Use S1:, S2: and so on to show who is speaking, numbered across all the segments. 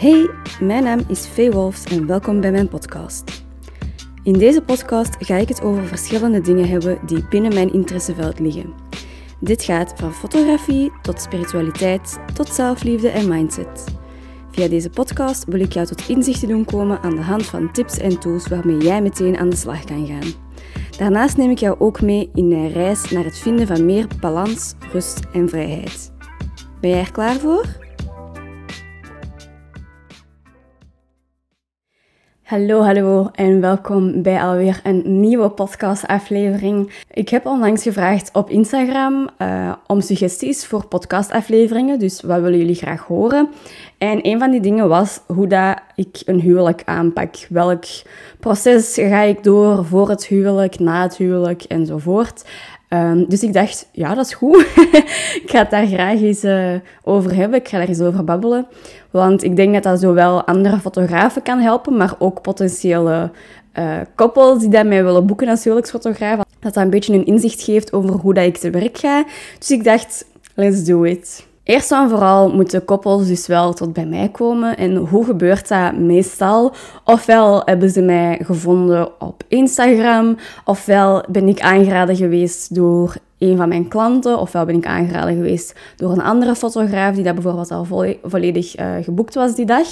S1: Hey, mijn naam is Faye Wolfs en welkom bij mijn podcast. In deze podcast ga ik het over verschillende dingen hebben die binnen mijn interesseveld liggen. Dit gaat van fotografie tot spiritualiteit, tot zelfliefde en mindset. Via deze podcast wil ik jou tot inzichten doen komen aan de hand van tips en tools waarmee jij meteen aan de slag kan gaan. Daarnaast neem ik jou ook mee in mijn reis naar het vinden van meer balans, rust en vrijheid. Ben jij er klaar voor? Hallo, hallo en welkom bij alweer een nieuwe podcastaflevering. Ik heb onlangs gevraagd op Instagram uh, om suggesties voor podcastafleveringen, dus wat willen jullie graag horen? En een van die dingen was hoe dat ik een huwelijk aanpak. Welk proces ga ik door voor het huwelijk, na het huwelijk enzovoort. Um, dus ik dacht, ja, dat is goed. ik ga het daar graag eens uh, over hebben. Ik ga daar eens over babbelen. Want ik denk dat dat zowel andere fotografen kan helpen, maar ook potentiële uh, koppels die mij willen boeken als huwelijksfotograaf. Dat dat een beetje een inzicht geeft over hoe dat ik te werk ga. Dus ik dacht, let's do it. Eerst en vooral moeten koppels dus wel tot bij mij komen. En hoe gebeurt dat meestal? Ofwel hebben ze mij gevonden op Instagram, ofwel ben ik aangeraden geweest door een van mijn klanten, ofwel ben ik aangeraden geweest door een andere fotograaf die dat bijvoorbeeld al volledig uh, geboekt was die dag.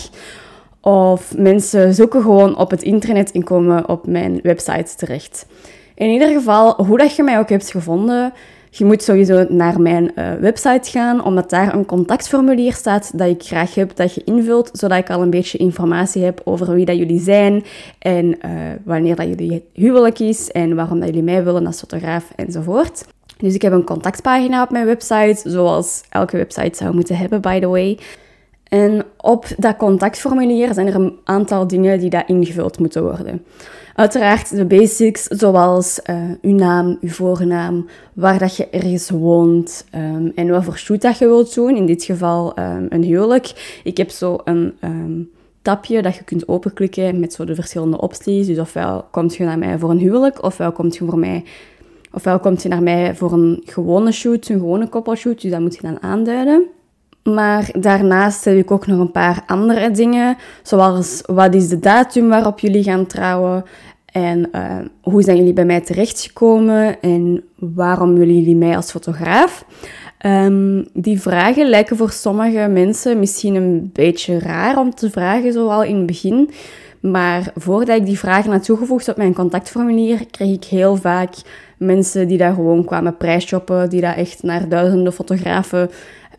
S1: Of mensen zoeken gewoon op het internet en komen op mijn website terecht. In ieder geval, hoe dat je mij ook hebt gevonden, je moet sowieso naar mijn uh, website gaan, omdat daar een contactformulier staat dat ik graag heb dat je invult, zodat ik al een beetje informatie heb over wie dat jullie zijn en uh, wanneer dat jullie huwelijk is en waarom dat jullie mij willen als fotograaf enzovoort. Dus ik heb een contactpagina op mijn website, zoals elke website zou moeten hebben, by the way. En op dat contactformulier zijn er een aantal dingen die daar ingevuld moeten worden. Uiteraard de basics, zoals uh, uw naam, uw voornaam, waar dat je ergens woont um, en wat voor shoot dat je wilt doen. In dit geval um, een huwelijk. Ik heb zo een um, tapje dat je kunt openklikken met zo de verschillende opties. Dus ofwel komt je naar mij voor een huwelijk, ofwel komt je voor mij... Ofwel komt je naar mij voor een gewone shoot, een gewone koppelshoot, dus dat moet je dan aanduiden. Maar daarnaast heb ik ook nog een paar andere dingen, zoals wat is de datum waarop jullie gaan trouwen en uh, hoe zijn jullie bij mij terechtgekomen en waarom willen jullie mij als fotograaf? Um, die vragen lijken voor sommige mensen misschien een beetje raar om te vragen, zoal in het begin. Maar voordat ik die vragen had toegevoegd op mijn contactformulier, kreeg ik heel vaak mensen die daar gewoon kwamen prijsshoppen, die daar echt naar duizenden fotografen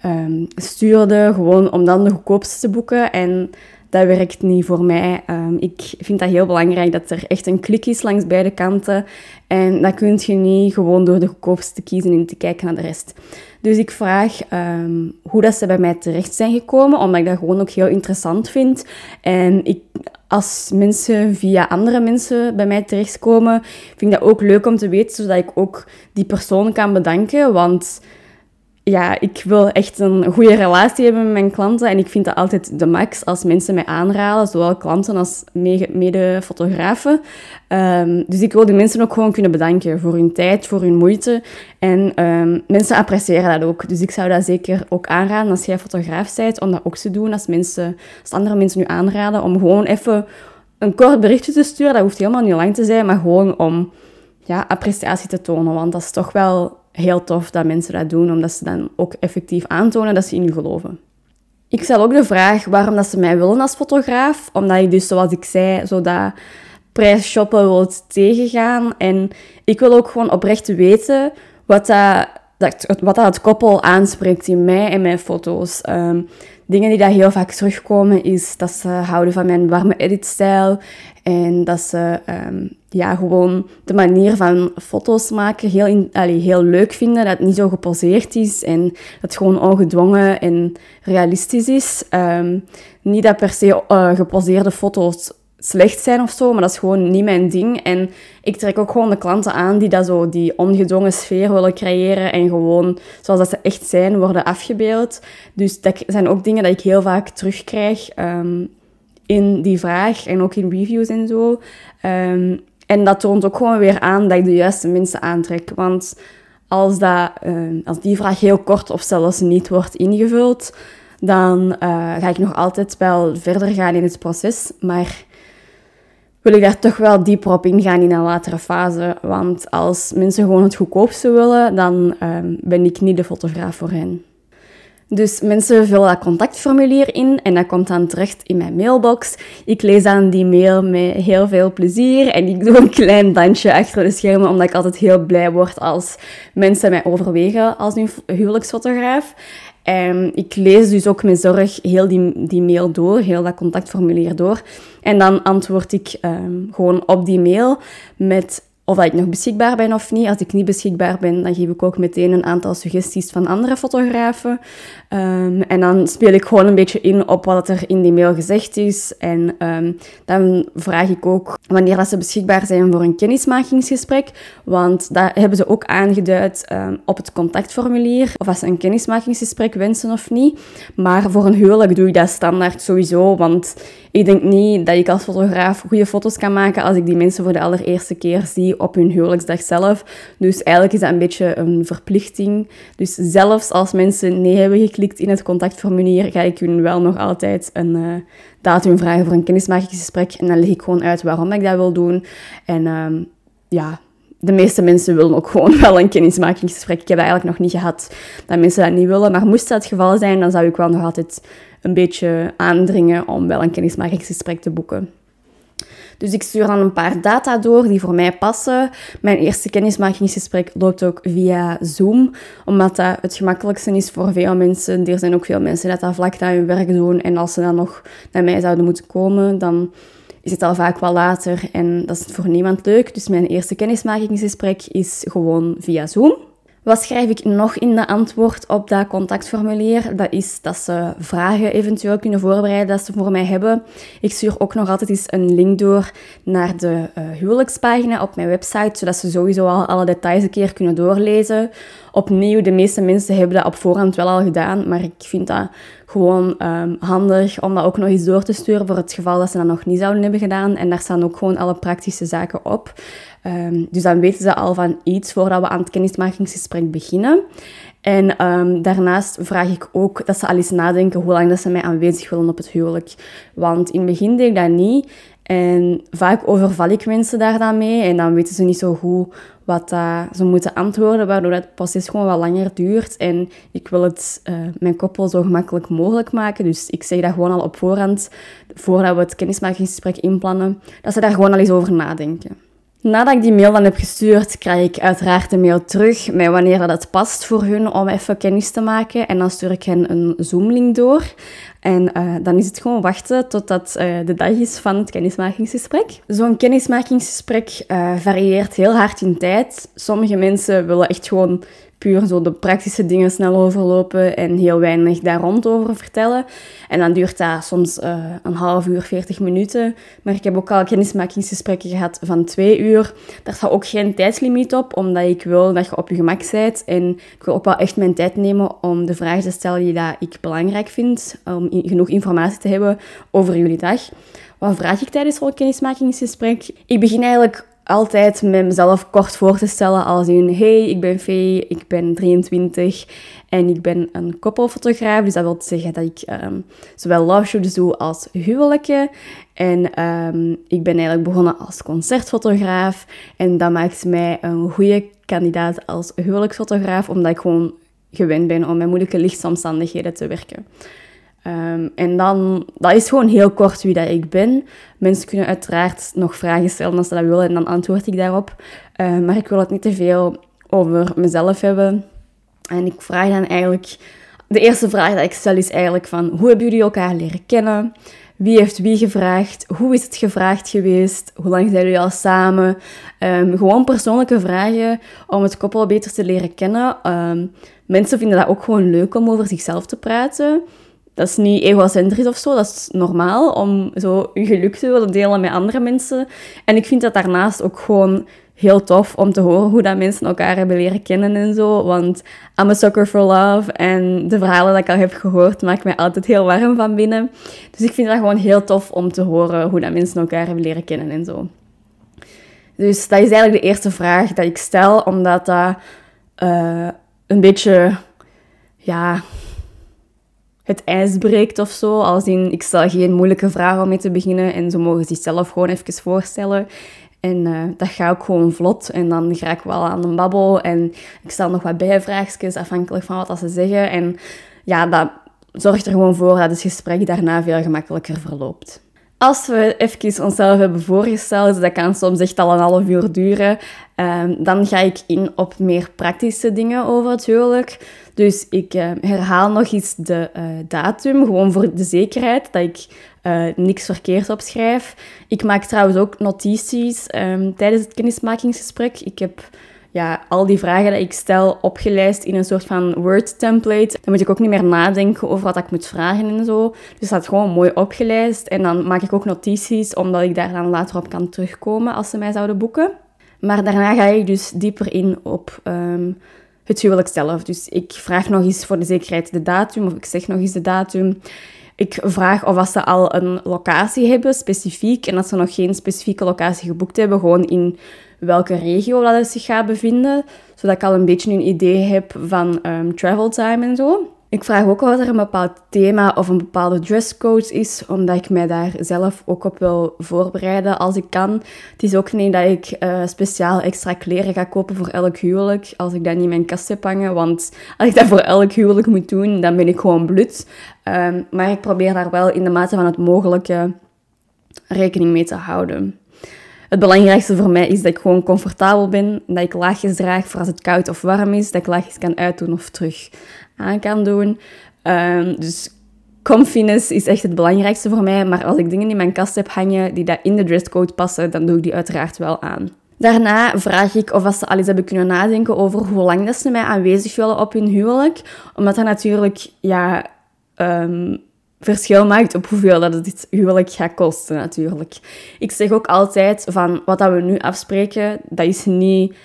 S1: um, stuurden, gewoon om dan de goedkoopste te boeken. En dat werkt niet voor mij. Um, ik vind dat heel belangrijk dat er echt een klik is langs beide kanten. En dat kun je niet gewoon door de goedkoopste te kiezen en te kijken naar de rest. Dus ik vraag um, hoe dat ze bij mij terecht zijn gekomen, omdat ik dat gewoon ook heel interessant vind. En ik, als mensen via andere mensen bij mij terechtkomen, vind ik dat ook leuk om te weten, zodat ik ook die persoon kan bedanken. Want ja, ik wil echt een goede relatie hebben met mijn klanten. En ik vind dat altijd de max als mensen mij aanraden, zowel klanten als mede-fotografen. Um, dus ik wil die mensen ook gewoon kunnen bedanken voor hun tijd, voor hun moeite. En um, mensen appreciëren dat ook. Dus ik zou dat zeker ook aanraden als jij fotograaf bent, om dat ook te doen. Als, mensen, als andere mensen nu aanraden, om gewoon even een kort berichtje te sturen. Dat hoeft helemaal niet lang te zijn, maar gewoon om ja, appreciatie te tonen. Want dat is toch wel heel tof dat mensen dat doen, omdat ze dan ook effectief aantonen dat ze in u geloven. Ik stel ook de vraag waarom dat ze mij willen als fotograaf, omdat ik dus, zoals ik zei, zo dat prijsshoppen wil tegengaan. En ik wil ook gewoon oprecht weten wat dat, dat, wat dat koppel aanspreekt in mij en mijn foto's. Um, dingen die daar heel vaak terugkomen is dat ze houden van mijn warme editstijl en dat ze um, ja, gewoon de manier van foto's maken heel, allee, heel leuk vinden. Dat het niet zo geposeerd is en dat het gewoon ongedwongen en realistisch is. Um, niet dat per se uh, geposeerde foto's slecht zijn of zo, maar dat is gewoon niet mijn ding. En ik trek ook gewoon de klanten aan die dat zo, die ongedwongen sfeer willen creëren en gewoon zoals dat ze echt zijn, worden afgebeeld. Dus dat zijn ook dingen dat ik heel vaak terugkrijg um, in die vraag en ook in reviews en zo. Um, en dat toont ook gewoon weer aan dat ik de juiste mensen aantrek. Want als, dat, uh, als die vraag heel kort of zelfs niet wordt ingevuld, dan eh, ga ik nog altijd wel verder gaan in het proces. Maar wil ik daar toch wel dieper op ingaan in een latere fase. Want als mensen gewoon het goedkoopste willen, dan ehm, ben ik niet de fotograaf voor hen. Dus mensen vullen dat contactformulier in en dat komt dan terecht in mijn mailbox. Ik lees dan die mail met heel veel plezier en ik doe een klein dansje achter de schermen, omdat ik altijd heel blij word als mensen mij overwegen als hun huwelijksfotograaf. En ik lees dus ook met zorg heel die, die mail door, heel dat contactformulier door. En dan antwoord ik ehm, gewoon op die mail met of dat ik nog beschikbaar ben of niet. Als ik niet beschikbaar ben, dan geef ik ook meteen een aantal suggesties van andere fotografen. Ehm, en dan speel ik gewoon een beetje in op wat er in die mail gezegd is. En ehm, dan vraag ik ook wanneer dat ze beschikbaar zijn voor een kennismakingsgesprek. Want dat hebben ze ook aangeduid um, op het contactformulier. Of als ze een kennismakingsgesprek wensen of niet. Maar voor een huwelijk doe ik dat standaard sowieso. Want ik denk niet dat ik als fotograaf goede foto's kan maken als ik die mensen voor de allereerste keer zie op hun huwelijksdag zelf. Dus eigenlijk is dat een beetje een verplichting. Dus zelfs als mensen nee hebben geklikt in het contactformulier, ga ik hun wel nog altijd een uh, datum vragen voor een kennismakingsgesprek. En dan leg ik gewoon uit waarom ik dat wil doen. En uh, ja, de meeste mensen willen ook gewoon wel een kennismakingsgesprek. Ik heb eigenlijk nog niet gehad dat mensen dat niet willen. Maar moest dat het geval zijn, dan zou ik wel nog altijd een beetje aandringen om wel een kennismakingsgesprek te boeken. Dus ik stuur dan een paar data door die voor mij passen. Mijn eerste kennismakingsgesprek loopt ook via Zoom, omdat dat het gemakkelijkste is voor veel mensen. Er zijn ook veel mensen dat dat vlak na hun werk doen. En als ze dan nog naar mij zouden moeten komen, dan is het al vaak wel later. En dat is voor niemand leuk. Dus mijn eerste kennismakingsgesprek is gewoon via Zoom. Wat schrijf ik nog in de antwoord op dat contactformulier? Dat is dat ze vragen eventueel kunnen voorbereiden dat ze voor mij hebben. Ik stuur ook nog altijd eens een link door naar de uh, huwelijkspagina op mijn website, zodat ze sowieso al alle details een keer kunnen doorlezen. Opnieuw, de meeste mensen hebben dat op voorhand wel al gedaan, maar ik vind dat gewoon um, handig om dat ook nog eens door te sturen voor het geval dat ze dat nog niet zouden hebben gedaan. En daar staan ook gewoon alle praktische zaken op. Um, dus dan weten ze al van iets voordat we aan het kennismakingsgesprek beginnen. En um, daarnaast vraag ik ook dat ze al eens nadenken hoe lang dat ze mij aanwezig willen op het huwelijk. Want in het begin deed ik dat niet. En vaak overval ik mensen daar dan mee. En dan weten ze niet zo goed wat ze moeten antwoorden, waardoor het proces gewoon wat langer duurt. En ik wil het uh, mijn koppel zo gemakkelijk mogelijk maken. Dus ik zeg dat gewoon al op voorhand, voordat we het kennismakingsgesprek inplannen, dat ze daar gewoon al eens over nadenken. Nadat ik die mail dan heb gestuurd, krijg ik uiteraard de mail terug met wanneer dat het past voor hun om even kennis te maken. En dan stuur ik hen een Zoom-link door. En uh, dan is het gewoon wachten totdat uh, de dag is van het kennismakingsgesprek. Zo'n kennismakingsgesprek uh, varieert heel hard in tijd. Sommige mensen willen echt gewoon puur zo de praktische dingen snel overlopen en heel weinig daar rond over vertellen. En dan duurt dat soms uh, een half uur, 40 minuten. Maar ik heb ook al kennismakingsgesprekken gehad van twee uur. Daar staat ook geen tijdslimiet op, omdat ik wil dat je op je gemak bent. En ik wil ook wel echt mijn tijd nemen om de vragen te stellen die dat ik belangrijk vind, om genoeg informatie te hebben over jullie dag. Wat vraag ik tijdens zo'n kennismakingsgesprek? Ik begin eigenlijk altijd met mezelf kort voor te stellen als in... Hey, ik ben Vee, ik ben 23 en ik ben een koppelfotograaf. Dus dat wil zeggen dat ik um, zowel love shoots doe als huwelijken. En um, ik ben eigenlijk begonnen als concertfotograaf. En dat maakt mij een goede kandidaat als huwelijksfotograaf, omdat ik gewoon gewend ben om met moeilijke lichtsomstandigheden te werken. Um, en dan, dat is gewoon heel kort wie dat ik ben. Mensen kunnen uiteraard nog vragen stellen als ze dat willen en dan antwoord ik daarop. Uh, maar ik wil het niet te veel over mezelf hebben. En ik vraag dan eigenlijk... De eerste vraag die ik stel is eigenlijk van... Hoe hebben jullie elkaar leren kennen? Wie heeft wie gevraagd? Hoe is het gevraagd geweest? Hoe lang zijn jullie al samen? Um, gewoon persoonlijke vragen om het koppel beter te leren kennen. Mensen vinden dat ook gewoon leuk om over zichzelf te praten. Dat is niet egocentrisch of zo, dat is normaal om zo je geluk te willen delen met andere mensen. En ik vind dat daarnaast ook gewoon heel tof om te horen hoe dat mensen elkaar hebben leren kennen en zo. Want I'm a sucker for love. En de verhalen die ik al heb gehoord, maken mij altijd heel warm van binnen. Dus ik vind dat gewoon heel tof om te horen hoe dat mensen elkaar hebben leren kennen en zo. Dus dat is eigenlijk de eerste vraag dat ik stel, omdat dat uh, een beetje, ja, het ijs breekt of zo. Als in, ik stel geen moeilijke vragen om mee te beginnen en ze mogen zichzelf gewoon even voorstellen. En uh, dat gaat ook gewoon vlot. En dan ga ik wel aan een babbel en ik stel nog wat bijvraagjes afhankelijk van wat ze zeggen. En ja, dat zorgt er gewoon voor dat het gesprek daarna veel gemakkelijker verloopt. Als we even onszelf hebben voorgesteld, dat kan soms echt al een half uur duren, um, dan ga ik in op meer praktische dingen over het huwelijk. Dus ik uh, herhaal nog eens de uh, datum, gewoon voor de zekerheid dat ik uh, niks verkeerd opschrijf. Ik maak trouwens ook notities um, tijdens het kennismakingsgesprek. Ik heb ja, al die vragen die ik stel opgelijst in een soort van Word-template. Dan moet ik ook niet meer nadenken over wat ik moet vragen en zo. Dus dat gewoon mooi opgelijst. En dan maak ik ook notities, omdat ik daar dan later op kan terugkomen als ze mij zouden boeken. Maar daarna ga ik dus dieper in op um, het huwelijk zelf. Dus ik vraag nog eens voor de zekerheid de datum, of ik zeg nog eens de datum. Ik vraag of ze al een locatie hebben, specifiek. En als ze nog geen specifieke locatie geboekt hebben, gewoon in welke regio dat het zich gaat bevinden. Zodat ik al een beetje een idee heb van um, travel time en zo. Ik vraag ook of er een bepaald thema of een bepaalde dresscode is, omdat ik mij daar zelf ook op wil voorbereiden als ik kan. Het is ook niet dat ik uh, speciaal extra kleren ga kopen voor elk huwelijk, als ik dat niet in mijn kast heb hangen. Want als ik dat voor elk huwelijk moet doen, dan ben ik gewoon blut. Um, maar ik probeer daar wel in de mate van het mogelijke rekening mee te houden. Het belangrijkste voor mij is dat ik gewoon comfortabel ben, dat ik laagjes draag voor als het koud of warm is, dat ik laagjes kan uitdoen of terug aan kan doen. Um, dus comfiness is echt het belangrijkste voor mij, maar als ik dingen in mijn kast heb hangen die dat in de dresscode passen, dan doe ik die uiteraard wel aan. Daarna vraag ik of ze al eens hebben kunnen nadenken over hoe lang ze mij aanwezig willen op hun huwelijk. Omdat dat natuurlijk ja, um, verschil maakt op hoeveel dat het huwelijk gaat kosten natuurlijk. Ik zeg ook altijd van wat dat we nu afspreken, dat is niet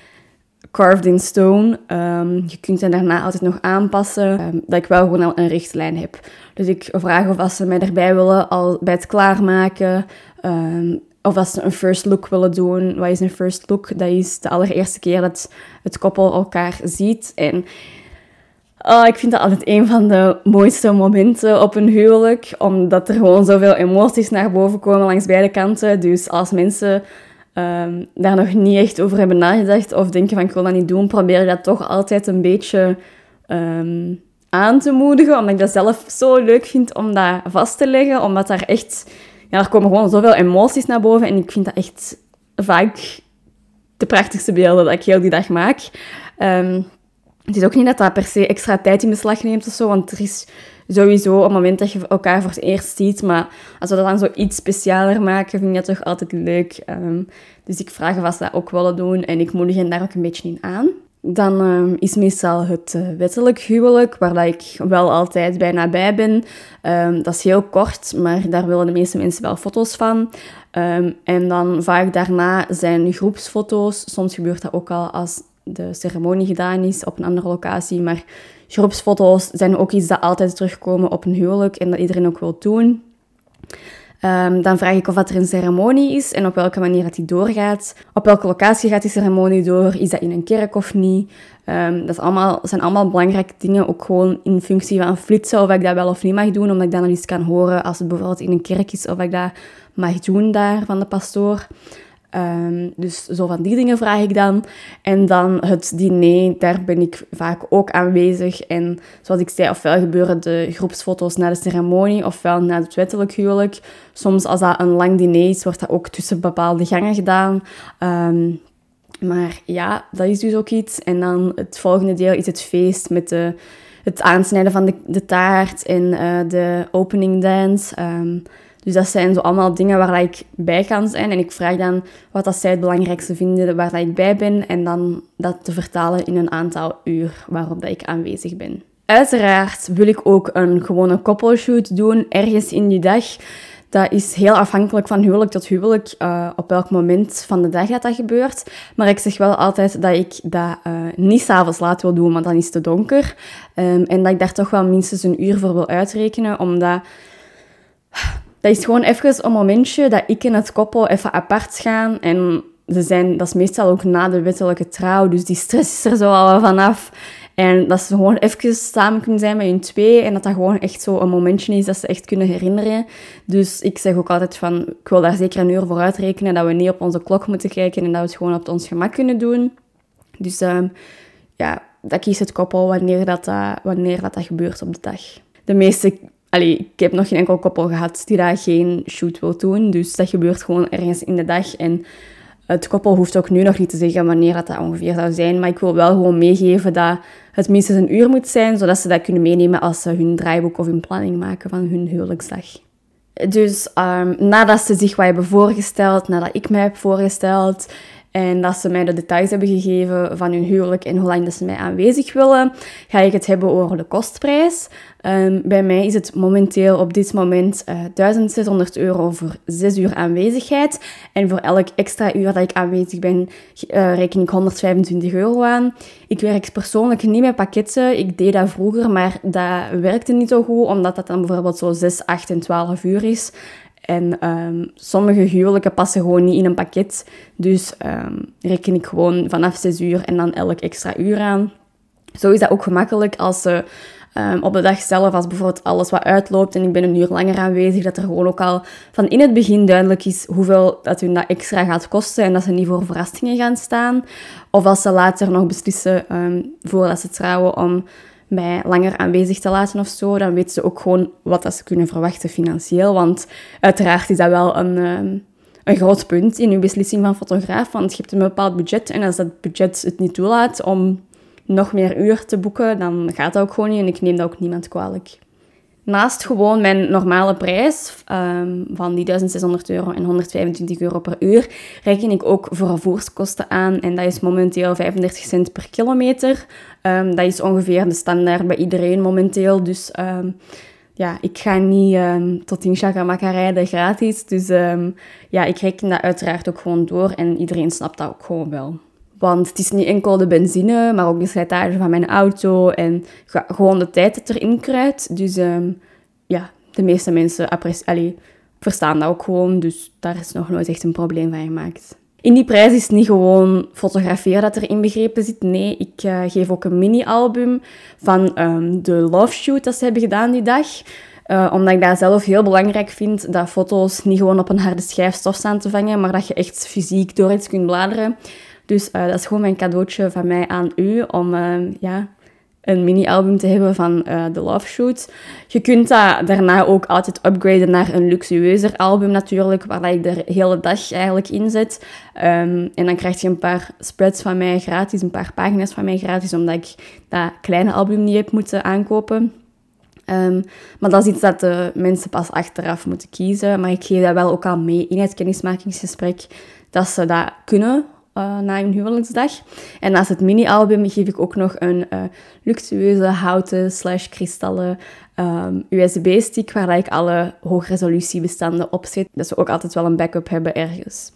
S1: carved in stone. Um, je kunt het daarna altijd nog aanpassen. Um, dat ik wel gewoon een richtlijn heb. Dus ik vraag of als ze mij erbij willen al bij het klaarmaken. Um, of als ze een first look willen doen. Wat is een first look? Dat is de allereerste keer dat het koppel elkaar ziet. En Oh, ik vind dat altijd een van de mooiste momenten op een huwelijk, omdat er gewoon zoveel emoties naar boven komen langs beide kanten. Dus als mensen um, daar nog niet echt over hebben nagedacht of denken van ik wil dat niet doen, probeer ik dat toch altijd een beetje um, aan te moedigen, omdat ik dat zelf zo leuk vind om dat vast te leggen, omdat daar echt, ja, er komen gewoon zoveel emoties naar boven en ik vind dat echt vaak de prachtigste beelden dat ik heel die dag maak. Um, het is ook niet dat dat per se extra tijd in beslag neemt of zo, want er is sowieso een moment dat je elkaar voor het eerst ziet. Maar als we dat dan zo iets specialer maken, vind ik dat toch altijd leuk. Um, dus ik vraag of ze dat ook willen doen en ik moedig hen daar ook een beetje in aan. Dan um, is meestal het uh, wettelijk huwelijk, waar dat ik wel altijd bijna bij ben. Um, dat is heel kort, maar daar willen de meeste mensen wel foto's van. en dan vaak daarna zijn groepsfoto's. Soms gebeurt dat ook al als de ceremonie gedaan is op een andere locatie. Maar groepsfoto's zijn ook iets dat altijd terugkomen op een huwelijk en dat iedereen ook wil doen. Um, dan vraag ik of dat er een ceremonie is en op welke manier dat die doorgaat. Op welke locatie gaat die ceremonie door? Is dat in een kerk of niet? Um, dat allemaal, zijn allemaal belangrijke dingen, ook gewoon in functie van flitsen, of ik dat wel of niet mag doen, omdat ik dan nog eens kan horen als het bijvoorbeeld in een kerk is, of ik dat mag doen daar van de pastoor. Um, dus zo van die dingen vraag ik dan. En dan het diner, daar ben ik vaak ook aanwezig. En zoals ik zei, ofwel gebeuren de groepsfoto's na de ceremonie, ofwel na het wettelijk huwelijk. Soms als dat een lang diner is, wordt dat ook tussen bepaalde gangen gedaan. Um, maar ja, dat is dus ook iets. En dan het volgende deel is het feest met de, het aansnijden van de, taart en uh, de opening dance. Um, dus dat zijn zo allemaal dingen waar ik bij kan zijn. En ik vraag dan wat dat zij het belangrijkste vinden waar dat ik bij ben. En dan dat te vertalen in een aantal uur waarop dat ik aanwezig ben. Uiteraard wil ik ook een gewone koppelshoot doen, ergens in die dag. Dat is heel afhankelijk van huwelijk tot huwelijk, uh, op welk moment van de dag dat, dat gebeurt. Maar ik zeg wel altijd dat ik dat uh, niet s'avonds laat wil doen, want dan is het te donker. Um, en dat ik daar toch wel minstens een uur voor wil uitrekenen, omdat dat is gewoon even een momentje dat ik en het koppel even apart gaan. En ze zijn, dat is meestal ook na de wettelijke trouw, dus die stress is er zo al vanaf. En dat ze gewoon even samen kunnen zijn met hun twee. En dat dat gewoon echt zo een momentje is dat ze echt kunnen herinneren. Dus ik zeg ook altijd van, ik wil daar zeker een uur voor uitrekenen. Dat we niet op onze klok moeten kijken en dat we het gewoon op ons gemak kunnen doen. Dus um, ja, dat kiest het koppel wanneer dat, uh, wanneer dat, dat gebeurt op de dag. De meeste Allee, ik heb nog geen enkel koppel gehad die daar geen shoot wil doen. Dus dat gebeurt gewoon ergens in de dag. En het koppel hoeft ook nu nog niet te zeggen wanneer dat, ongeveer zou zijn. Maar ik wil wel gewoon meegeven dat het minstens een uur moet zijn, zodat ze dat kunnen meenemen als ze hun draaiboek of hun planning maken van hun huwelijksdag. Dus um, nadat ze zich wat hebben voorgesteld, nadat ik mij heb voorgesteld en dat ze mij de details hebben gegeven van hun huwelijk en hoe lang dat ze mij aanwezig willen, ga ik het hebben over de kostprijs. Um, bij mij is het momenteel op dit moment uh, eh, 1600 euro voor 6 uur aanwezigheid. En voor elk extra uur dat ik aanwezig ben, uh, reken ik 125 euro aan. Ik werk persoonlijk niet met pakketten. Ik deed dat vroeger, maar dat werkte niet zo goed, omdat dat dan bijvoorbeeld zo 6, 8 en 12 uur is. En um, sommige huwelijken passen gewoon niet in een pakket. Dus um, reken ik gewoon vanaf 6 uur en dan elk extra uur aan. Zo is dat ook gemakkelijk als ze um, op de dag zelf, als bijvoorbeeld alles wat uitloopt en ik ben een uur langer aanwezig, dat er gewoon ook al van in het begin duidelijk is hoeveel dat hun dat extra gaat kosten en dat ze niet voor verrassingen gaan staan. Of als ze later nog beslissen, voordat ze trouwen, om mij langer aanwezig te laten of zo, dan weten ze ook gewoon wat dat ze kunnen verwachten financieel. Want uiteraard is dat wel een, ehm, een groot punt in uw beslissing van fotograaf, want je hebt een bepaald budget en als dat budget het niet toelaat om nog meer uur te boeken, dan gaat dat ook gewoon niet en ik neem dat ook niemand kwalijk. Naast gewoon mijn normale prijs um, van die 1600 euro en 125 euro per uur, reken ik ook vervoerskosten aan. En dat is momenteel 35 cent per kilometer. Um, dat is ongeveer de standaard bij iedereen momenteel. Dus um, ja, ik ga niet tot in Chagamaka rijden gratis. Dus ja, ik reken dat uiteraard ook gewoon door. En iedereen snapt dat ook gewoon wel. Want het is niet enkel de benzine, maar ook de slijtage van mijn auto en gewoon de tijd dat erin kruidt. Dus um, ja, de meeste mensen allee, verstaan dat ook gewoon. Dus daar is nog nooit echt een probleem van gemaakt. In die prijs is niet gewoon fotograferen dat er inbegrepen zit. Nee, ik uh, geef ook een mini-album van um, de love shoot dat ze hebben gedaan die dag. Uh, omdat ik dat zelf heel belangrijk vind dat foto's niet gewoon op een harde schijf stof staan te vangen, maar dat je echt fysiek door kunt bladeren. Dus uh, dat is gewoon mijn cadeautje van mij aan u om uh, ja, een mini-album te hebben van uh, The Love Shoot. Je kunt dat daarna ook altijd upgraden naar een luxueuzer album natuurlijk, waar ik de hele dag eigenlijk in zet. Um, en dan krijg je een paar spreads van mij gratis, een paar pagina's van mij gratis, omdat ik dat kleine album niet heb moeten aankopen. Um, maar dat is iets dat de mensen pas achteraf moeten kiezen. Maar ik geef dat wel ook al mee in het kennismakingsgesprek, dat ze dat kunnen uh, na hun huwelijksdag. En naast het mini-album geef ik ook nog een uh, luxueuze houten slash kristallen um, USB-stick waar ik alle hoogresolutiebestanden op zet. Dat ze ook altijd wel een backup hebben ergens.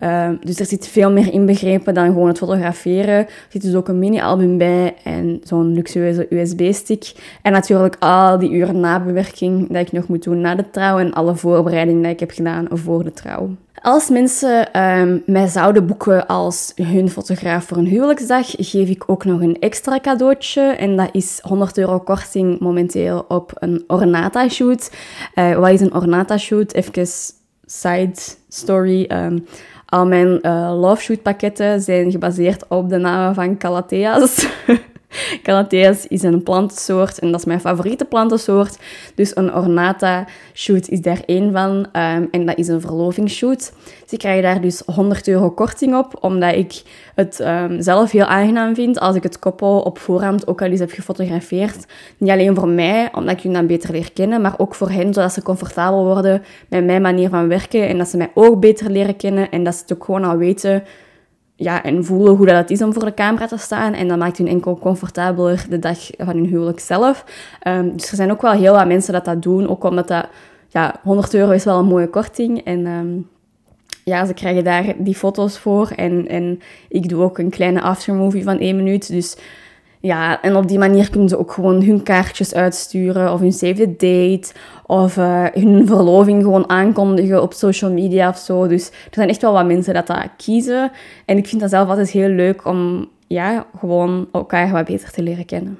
S1: Um, dus er zit veel meer inbegrepen dan gewoon het fotograferen. Er zit dus ook een mini-album bij en zo'n luxueuze USB-stick. En natuurlijk al die uren nabewerking dat ik nog moet doen na de trouw en alle voorbereidingen die ik heb gedaan voor de trouw. Als mensen um, mij zouden boeken als hun fotograaf voor een huwelijksdag, geef ik ook nog een extra cadeautje. En dat is 100 euro korting momenteel op een Ornata shoot. Uh, wat is een Ornata shoot? Even side story. Um, al mijn uh, love shoot pakketten zijn gebaseerd op de namen van Calathea's. Calathea's is een plantensoort en dat is mijn favoriete plantensoort. Dus een ornata shoot is daar één van. Um, en dat is een verlovingsshoot. Dus ik krijg daar dus 100 euro korting op, omdat ik het um, zelf heel aangenaam vind als ik het koppel op voorhand ook al eens heb gefotografeerd. Niet alleen voor mij, omdat ik hun dan beter leer kennen, maar ook voor hen, zodat ze comfortabel worden met mijn manier van werken en dat ze mij ook beter leren kennen en dat ze het ook gewoon al weten ja, en voelen hoe dat het is om voor de camera te staan. En dat maakt hun enkel comfortabeler de dag van hun huwelijk zelf. Um, dus er zijn ook wel heel wat mensen dat dat doen. Ook omdat dat, ja, 100 euro is wel een mooie korting. En um, ja, ze krijgen daar die foto's voor. En, en ik doe ook een kleine aftermovie van één minuut. Dus ja, en op die manier kunnen ze ook gewoon hun kaartjes uitsturen of hun save the date of uh, hun verloving gewoon aankondigen op social media of zo. Dus er zijn echt wel wat mensen dat dat kiezen. En ik vind dat zelf altijd heel leuk om ja, gewoon elkaar wat beter te leren kennen.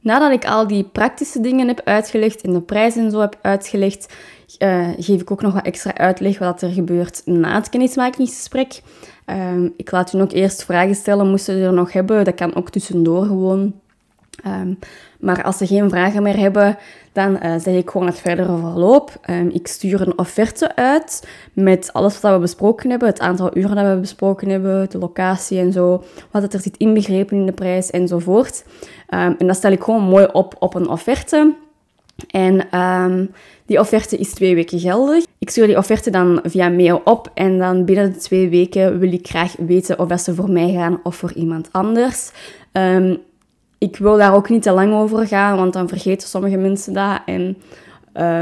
S1: Nadat ik al die praktische dingen heb uitgelegd en de prijs en zo heb uitgelegd, uh, geef ik ook nog wat extra uitleg wat er gebeurt na het kennismakingsgesprek. Uh, ik laat u ook eerst vragen stellen, moesten ze er nog hebben. Dat kan ook tussendoor gewoon. Um, maar als ze geen vragen meer hebben, dan uh, zeg ik gewoon het verdere verloop. Um, ik stuur een offerte uit met alles wat we besproken hebben, het aantal uren dat we besproken hebben, de locatie en zo, wat er zit inbegrepen in de prijs enzovoort. En dat stel ik gewoon mooi op op een offerte. En um, die offerte is twee weken geldig. Ik stuur die offerte dan via mail op en dan binnen de twee weken wil ik graag weten of dat ze voor mij gaan of voor iemand anders. Um, ik wil daar ook niet te lang over gaan, want dan vergeten sommige mensen dat. En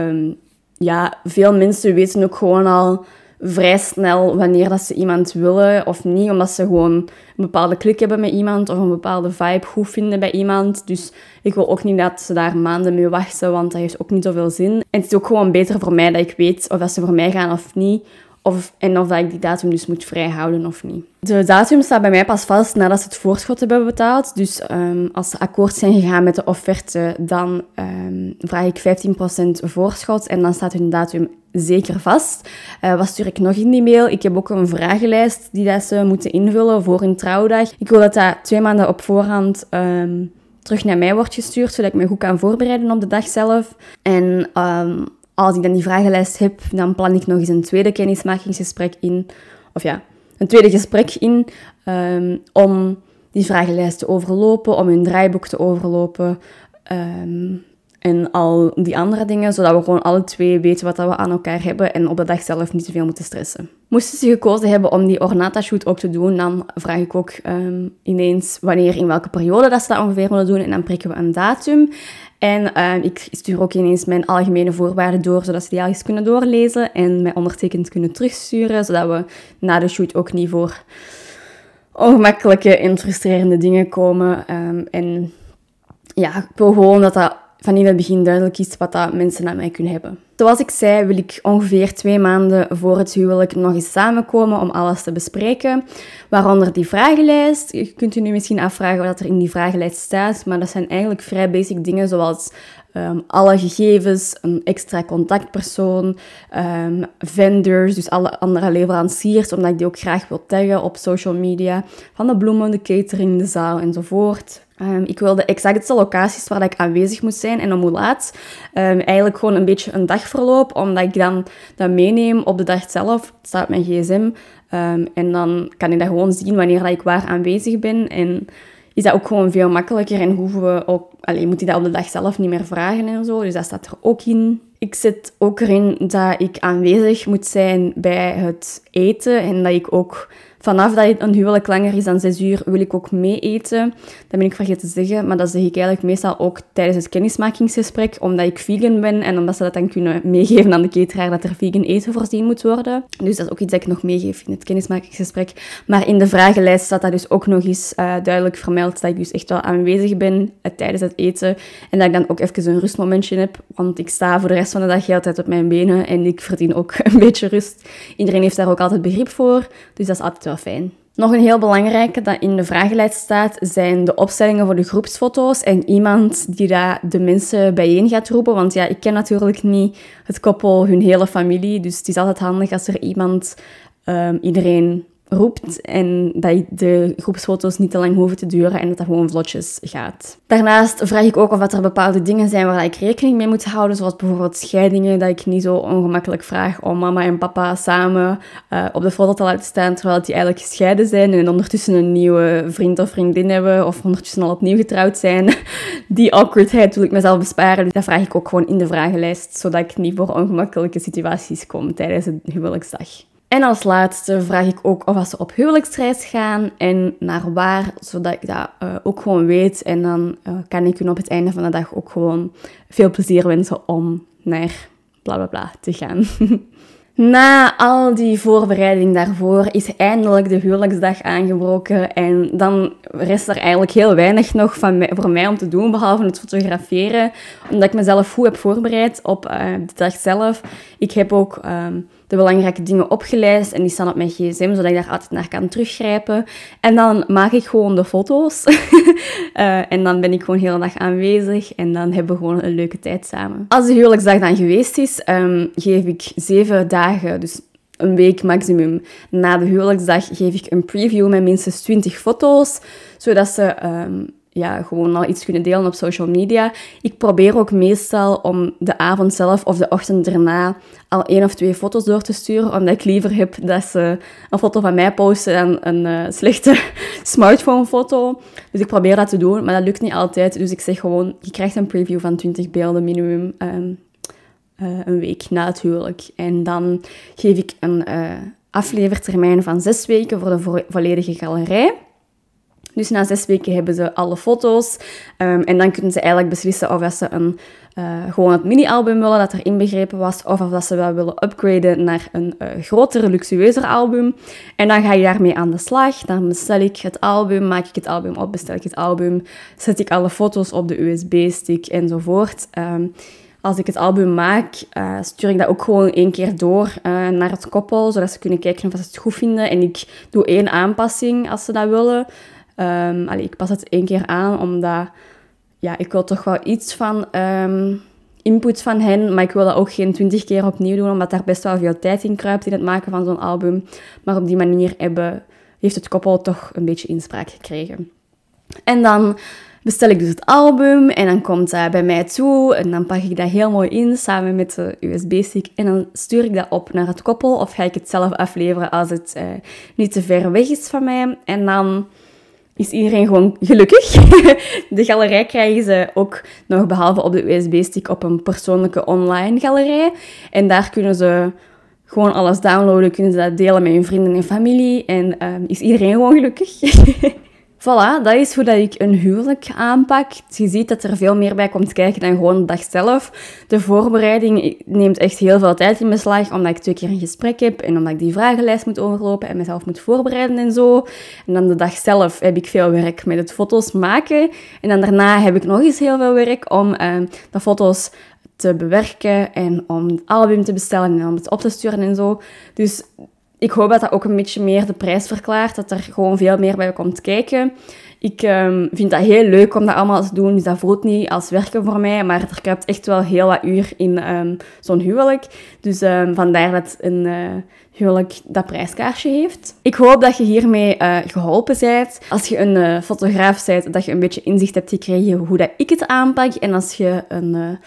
S1: um, ja, veel mensen weten ook gewoon al vrij snel wanneer dat ze iemand willen of niet, omdat ze gewoon een bepaalde klik hebben met iemand of een bepaalde vibe goed vinden bij iemand. Dus ik wil ook niet dat ze daar maanden mee wachten, want dat heeft ook niet zoveel zin. En het is ook gewoon beter voor mij dat ik weet of dat ze voor mij gaan of niet. Of, en of dat ik die datum dus moet vrijhouden of niet. De datum staat bij mij pas vast nadat ze het voorschot hebben betaald. Dus um, als ze akkoord zijn gegaan met de offerte, dan um, vraag ik 15% voorschot en dan staat hun datum zeker vast. Uh, wat stuur ik nog in die mail? Ik heb ook een vragenlijst die dat ze moeten invullen voor hun trouwdag. Ik wil dat dat twee maanden op voorhand um, terug naar mij wordt gestuurd, zodat ik me goed kan voorbereiden op de dag zelf. En als ik dan die vragenlijst heb, dan plan ik nog eens een tweede kennismakingsgesprek in. Of ja, een tweede gesprek in um, om die vragenlijst te overlopen, om hun draaiboek te overlopen. Um, en al die andere dingen, zodat we gewoon alle twee weten wat we aan elkaar hebben en op de dag zelf niet te veel moeten stressen. Moesten ze gekozen hebben om die Ornata-shoot ook te doen, dan vraag ik ook um, ineens wanneer, in welke periode dat ze dat ongeveer willen doen en dan prikken we een datum. En uh, ik stuur ook ineens mijn algemene voorwaarden door, zodat ze die al eens kunnen doorlezen en mij ondertekend kunnen terugsturen, zodat we na de shoot ook niet voor ongemakkelijke en frustrerende dingen komen. Um, en ja, ik wil gewoon dat dat van in het begin duidelijk is wat dat mensen aan mij kunnen hebben. Zoals ik zei, wil ik ongeveer twee maanden voor het huwelijk nog eens samenkomen om alles te bespreken. Waaronder die vragenlijst. Je kunt u nu misschien afvragen wat er in die vragenlijst staat, maar dat zijn eigenlijk vrij basic dingen zoals um, alle gegevens, een extra contactpersoon, um, vendors, dus alle andere leveranciers, omdat ik die ook graag wil taggen op social media, van de bloemen, de catering, de zaal enzovoort. Um, ik wilde exacte locaties waar ik aanwezig moet zijn en om hoe laat. Um, eigenlijk gewoon een beetje een dagverloop, omdat ik dan dat meeneem op de dag zelf. Het staat mijn gsm. Um, en dan kan ik dat gewoon zien wanneer ik waar aanwezig ben. En is dat ook gewoon veel makkelijker en hoeven we ook... Allee, moet ik dat op de dag zelf niet meer vragen en zo. Dus dat staat er ook in. Ik zet ook erin dat ik aanwezig moet zijn bij het eten en dat ik ook vanaf dat een huwelijk langer is dan zes uur, wil ik ook mee eten. Dat ben ik vergeten te zeggen, maar dat zeg ik eigenlijk meestal ook tijdens het kennismakingsgesprek, omdat ik vegan ben en omdat ze dat dan kunnen meegeven aan de cateraar dat er vegan eten voorzien moet worden. Dus dat is ook iets dat ik nog meegeef in het kennismakingsgesprek. Maar in de vragenlijst staat dat dus ook nog eens uh, duidelijk vermeld dat ik dus echt wel aanwezig ben uh, tijdens het eten en dat ik dan ook even een rustmomentje heb, want ik sta voor de rest van de dag heel tijd op mijn benen en ik verdien ook een beetje rust. Iedereen heeft daar ook altijd begrip voor, dus dat is altijd wel fijn. Nog een heel belangrijke dat in de vragenlijst staat, zijn de opstellingen voor de groepsfoto's en iemand die daar de mensen bijeen gaat roepen. Want ja, ik ken natuurlijk niet het koppel, hun hele familie, dus het is altijd handig als er iemand um, iedereen roept en dat de groepsfoto's niet te lang hoeven te duren en dat dat gewoon vlotjes gaat. Daarnaast vraag ik ook of er bepaalde dingen zijn waar ik rekening mee moet houden, zoals bijvoorbeeld scheidingen, dat ik niet zo ongemakkelijk vraag om mama en papa samen uh, op de foto te laten staan, terwijl die eigenlijk gescheiden zijn en ondertussen een nieuwe vriend of vriendin hebben of ondertussen al opnieuw getrouwd zijn. Die awkwardheid wil ik mezelf besparen, dus dat vraag ik ook gewoon in de vragenlijst, zodat ik niet voor ongemakkelijke situaties kom tijdens een huwelijksdag. En als laatste vraag ik ook of ze op huwelijksreis gaan en naar waar, zodat ik dat uh, ook gewoon weet. En dan uh, kan ik hun op het einde van de dag ook gewoon veel plezier wensen om naar bla bla bla te gaan. Na al die voorbereiding daarvoor is eindelijk de huwelijksdag aangebroken en dan rest er eigenlijk heel weinig nog van mij, voor mij om te doen, behalve het fotograferen, omdat ik mezelf goed heb voorbereid op uh, de dag zelf. Ik heb ook um, de belangrijke dingen opgelijst en die staan op mijn gsm, zodat ik daar altijd naar kan teruggrijpen. En dan maak ik gewoon de foto's. uh, en dan ben ik gewoon de hele dag aanwezig en dan hebben we gewoon een leuke tijd samen. Als de huwelijksdag dan geweest is, um, geef ik zeven dagen, dus een week maximum na de huwelijksdag, geef ik een preview met minstens 20 foto's, zodat ze um, ja, gewoon al iets kunnen delen op social media. Ik probeer ook meestal om de avond zelf of de ochtend erna al één of twee foto's door te sturen, omdat ik liever heb dat ze een foto van mij posten dan een uh, slechte smartphone-foto. Dus ik probeer dat te doen, maar dat lukt niet altijd. Dus ik zeg gewoon, je krijgt een preview van 20 beelden minimum um, uh, een week na het huwelijk. En dan geef ik een uh, aflevertermijn van zes weken voor de vo volledige galerij. Dus na zes weken hebben ze alle foto's. Um, en dan kunnen ze eigenlijk beslissen of ze een, uh, gewoon het mini-album willen dat er inbegrepen was, of of dat ze wel willen upgraden naar een uh, groter, luxueuzer album. En dan ga je daarmee aan de slag. Dan bestel ik het album, maak ik het album op, bestel ik het album, zet ik alle foto's op de USB-stick enzovoort. Um, als ik het album maak, uh, stuur ik dat ook gewoon één keer door naar het koppel, zodat ze kunnen kijken of ze het goed vinden. En ik doe één aanpassing als ze dat willen. Allee, ik pas het één keer aan, omdat ja, ik wil toch wel iets van um, input van hen, maar ik wil dat ook geen twintig keer opnieuw doen, omdat daar best wel veel tijd in kruipt in het maken van zo'n album. Maar op die manier hebben, heeft het koppel toch een beetje inspraak gekregen. En dan bestel ik dus het album en dan komt dat bij mij toe en dan pak ik dat heel mooi in samen met de USB-stick en dan stuur ik dat op naar het koppel of ga ik het zelf afleveren als het uh, niet te ver weg is van mij. En dan is iedereen gewoon gelukkig. de galerij krijgen ze ook nog behalve op de USB-stick op een persoonlijke online galerij. En daar kunnen ze gewoon alles downloaden, kunnen ze dat delen met hun vrienden en familie. En um, is iedereen gewoon gelukkig. Voilà, dat is hoe dat ik een huwelijk aanpak. Je ziet dat er veel meer bij komt kijken dan gewoon de dag zelf. De voorbereiding neemt echt heel veel tijd in beslag, omdat ik twee keer een gesprek heb en omdat ik die vragenlijst moet overlopen en mezelf moet voorbereiden en zo. En dan de dag zelf heb ik veel werk met het foto's maken. En dan daarna heb ik nog eens heel veel werk om uh, de foto's te bewerken en om het album te bestellen en om het op te sturen en zo. Dus ik hoop dat dat ook een beetje meer de prijs verklaart, dat er gewoon veel meer bij komt kijken. Ik um, vind dat heel leuk om dat allemaal te doen, dus dat voelt niet als werken voor mij, maar er kruipt echt wel heel wat uur in um, zo'n huwelijk. Dus um, vandaar dat een uh, huwelijk dat prijskaarsje heeft. Ik hoop dat je hiermee uh, geholpen bent. Als je een uh, fotograaf bent, dat je een beetje inzicht hebt gekregen hoe dat ik het aanpak. En als je een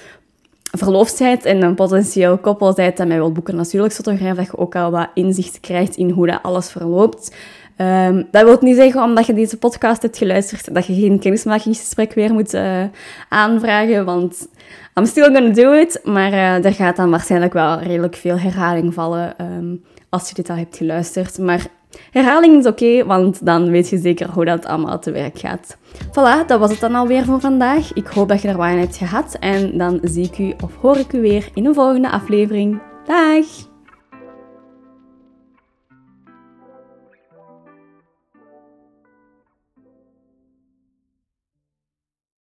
S1: verloofd bent en een potentieel koppel bent dat wil boeken als huwelijksfotograaf, dat je ook al wat inzicht krijgt in hoe dat alles verloopt. Um, dat wil niet zeggen, omdat je deze podcast hebt geluisterd, dat je geen kennismakingsgesprek weer moet uh, aanvragen, want I'm still gonna do it. Maar uh, er gaat dan waarschijnlijk wel redelijk veel herhaling vallen um, als je dit al hebt geluisterd. Maar Herhaling is oké, want dan weet je zeker hoe dat allemaal te werk gaat. Voilà, dat was het dan alweer voor vandaag. Ik hoop dat je er wat aan hebt gehad en dan zie ik u of hoor ik u weer in een volgende aflevering. Dag!